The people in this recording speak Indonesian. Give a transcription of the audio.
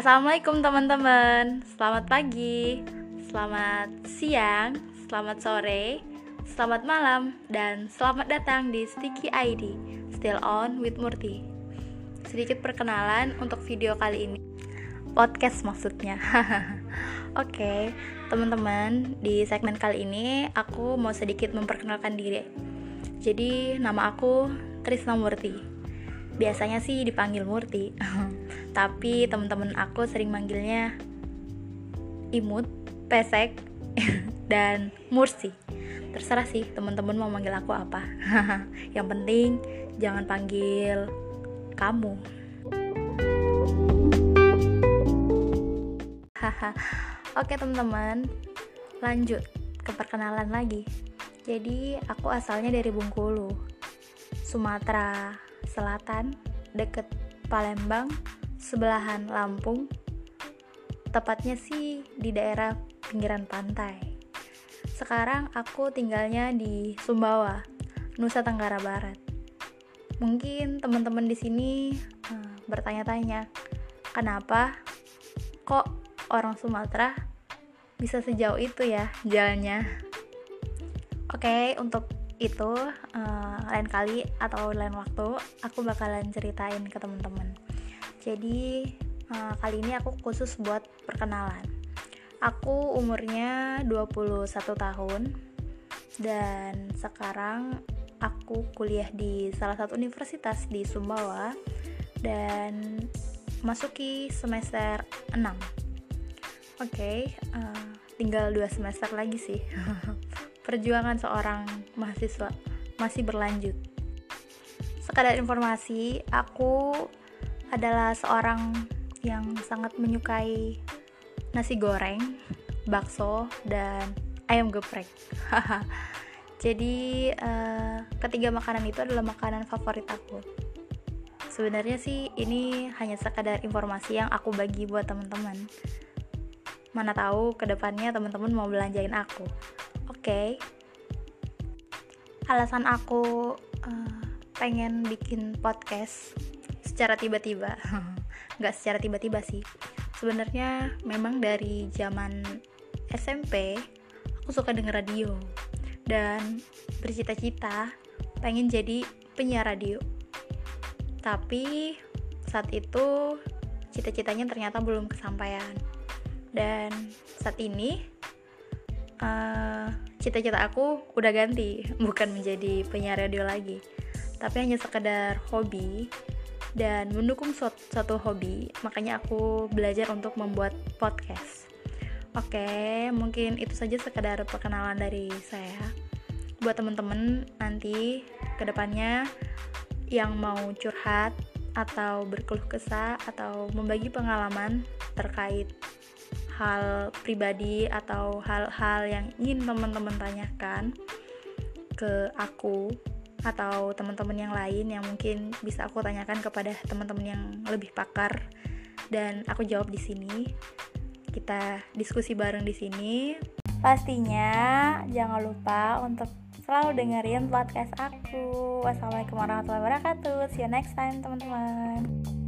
Assalamualaikum teman-teman. Selamat pagi Selamat siang Selamat sore Selamat malam Dan selamat datang di Sticky ID Still on with Murti. Sedikit perkenalan untuk video kali ini. Podcast maksudnya. Oke, okay, teman-teman Di segmen kali ini Aku mau sedikit memperkenalkan diri. Jadi nama aku Trisna Murti. Biasanya sih dipanggil Murti tapi teman-teman aku sering manggilnya Imut, Pesek, dan Mursi. Terserah sih teman-teman mau manggil aku apa. Yang penting jangan panggil kamu. Oke teman-teman, lanjut ke perkenalan lagi. Jadi aku asalnya dari Bungkulu, Sumatera Selatan, deket Palembang, sebelahan Lampung. Tepatnya sih di daerah pinggiran pantai. Sekarang aku tinggalnya di Sumbawa, Nusa Tenggara Barat. Mungkin teman-teman di sini uh, bertanya-tanya, kenapa kok orang Sumatera bisa sejauh itu ya jalannya? Oke, okay, untuk itu uh, lain kali atau lain waktu aku bakalan ceritain ke teman-teman. Jadi uh, kali ini aku khusus buat perkenalan. Aku umurnya 21 tahun dan sekarang aku kuliah di salah satu universitas di Sumbawa dan masuki semester 6. Oke, okay, uh, eh, tinggal dua semester lagi sih. perjuangan seorang mahasiswa masih berlanjut. Sekadar informasi, aku adalah seorang yang sangat menyukai nasi goreng, bakso, dan ayam geprek. Jadi uh, ketiga makanan itu adalah makanan favorit aku. Sebenarnya sih ini hanya sekadar informasi yang aku bagi buat teman-teman. Mana tahu ke depannya teman-teman mau belanjain aku. Oke. Okay. Alasan aku uh, pengen bikin podcast secara tiba-tiba. Nggak secara tiba-tiba sih. Sebenarnya memang dari zaman SMP aku suka denger radio dan bercita-cita pengen jadi penyiar radio. Tapi saat itu cita-citanya ternyata belum kesampaian. Dan saat ini eh, cita-cita aku udah ganti bukan menjadi penyiar radio lagi tapi hanya sekedar hobi dan mendukung suatu, hobi. Makanya aku belajar untuk membuat podcast. Oke mungkin itu saja sekedar perkenalan dari saya. Buat temen-temen nanti ke depannya yang mau curhat atau berkeluh kesah atau membagi pengalaman terkait hal pribadi atau hal-hal yang ingin teman-teman tanyakan ke aku atau teman-teman yang lain yang mungkin bisa aku tanyakan kepada teman-teman yang lebih pakar dan aku jawab di sini. Kita diskusi bareng di sini. Pastinya jangan lupa untuk selalu dengerin podcast aku. Wassalamualaikum warahmatullahi wabarakatuh. See you next time, teman-teman.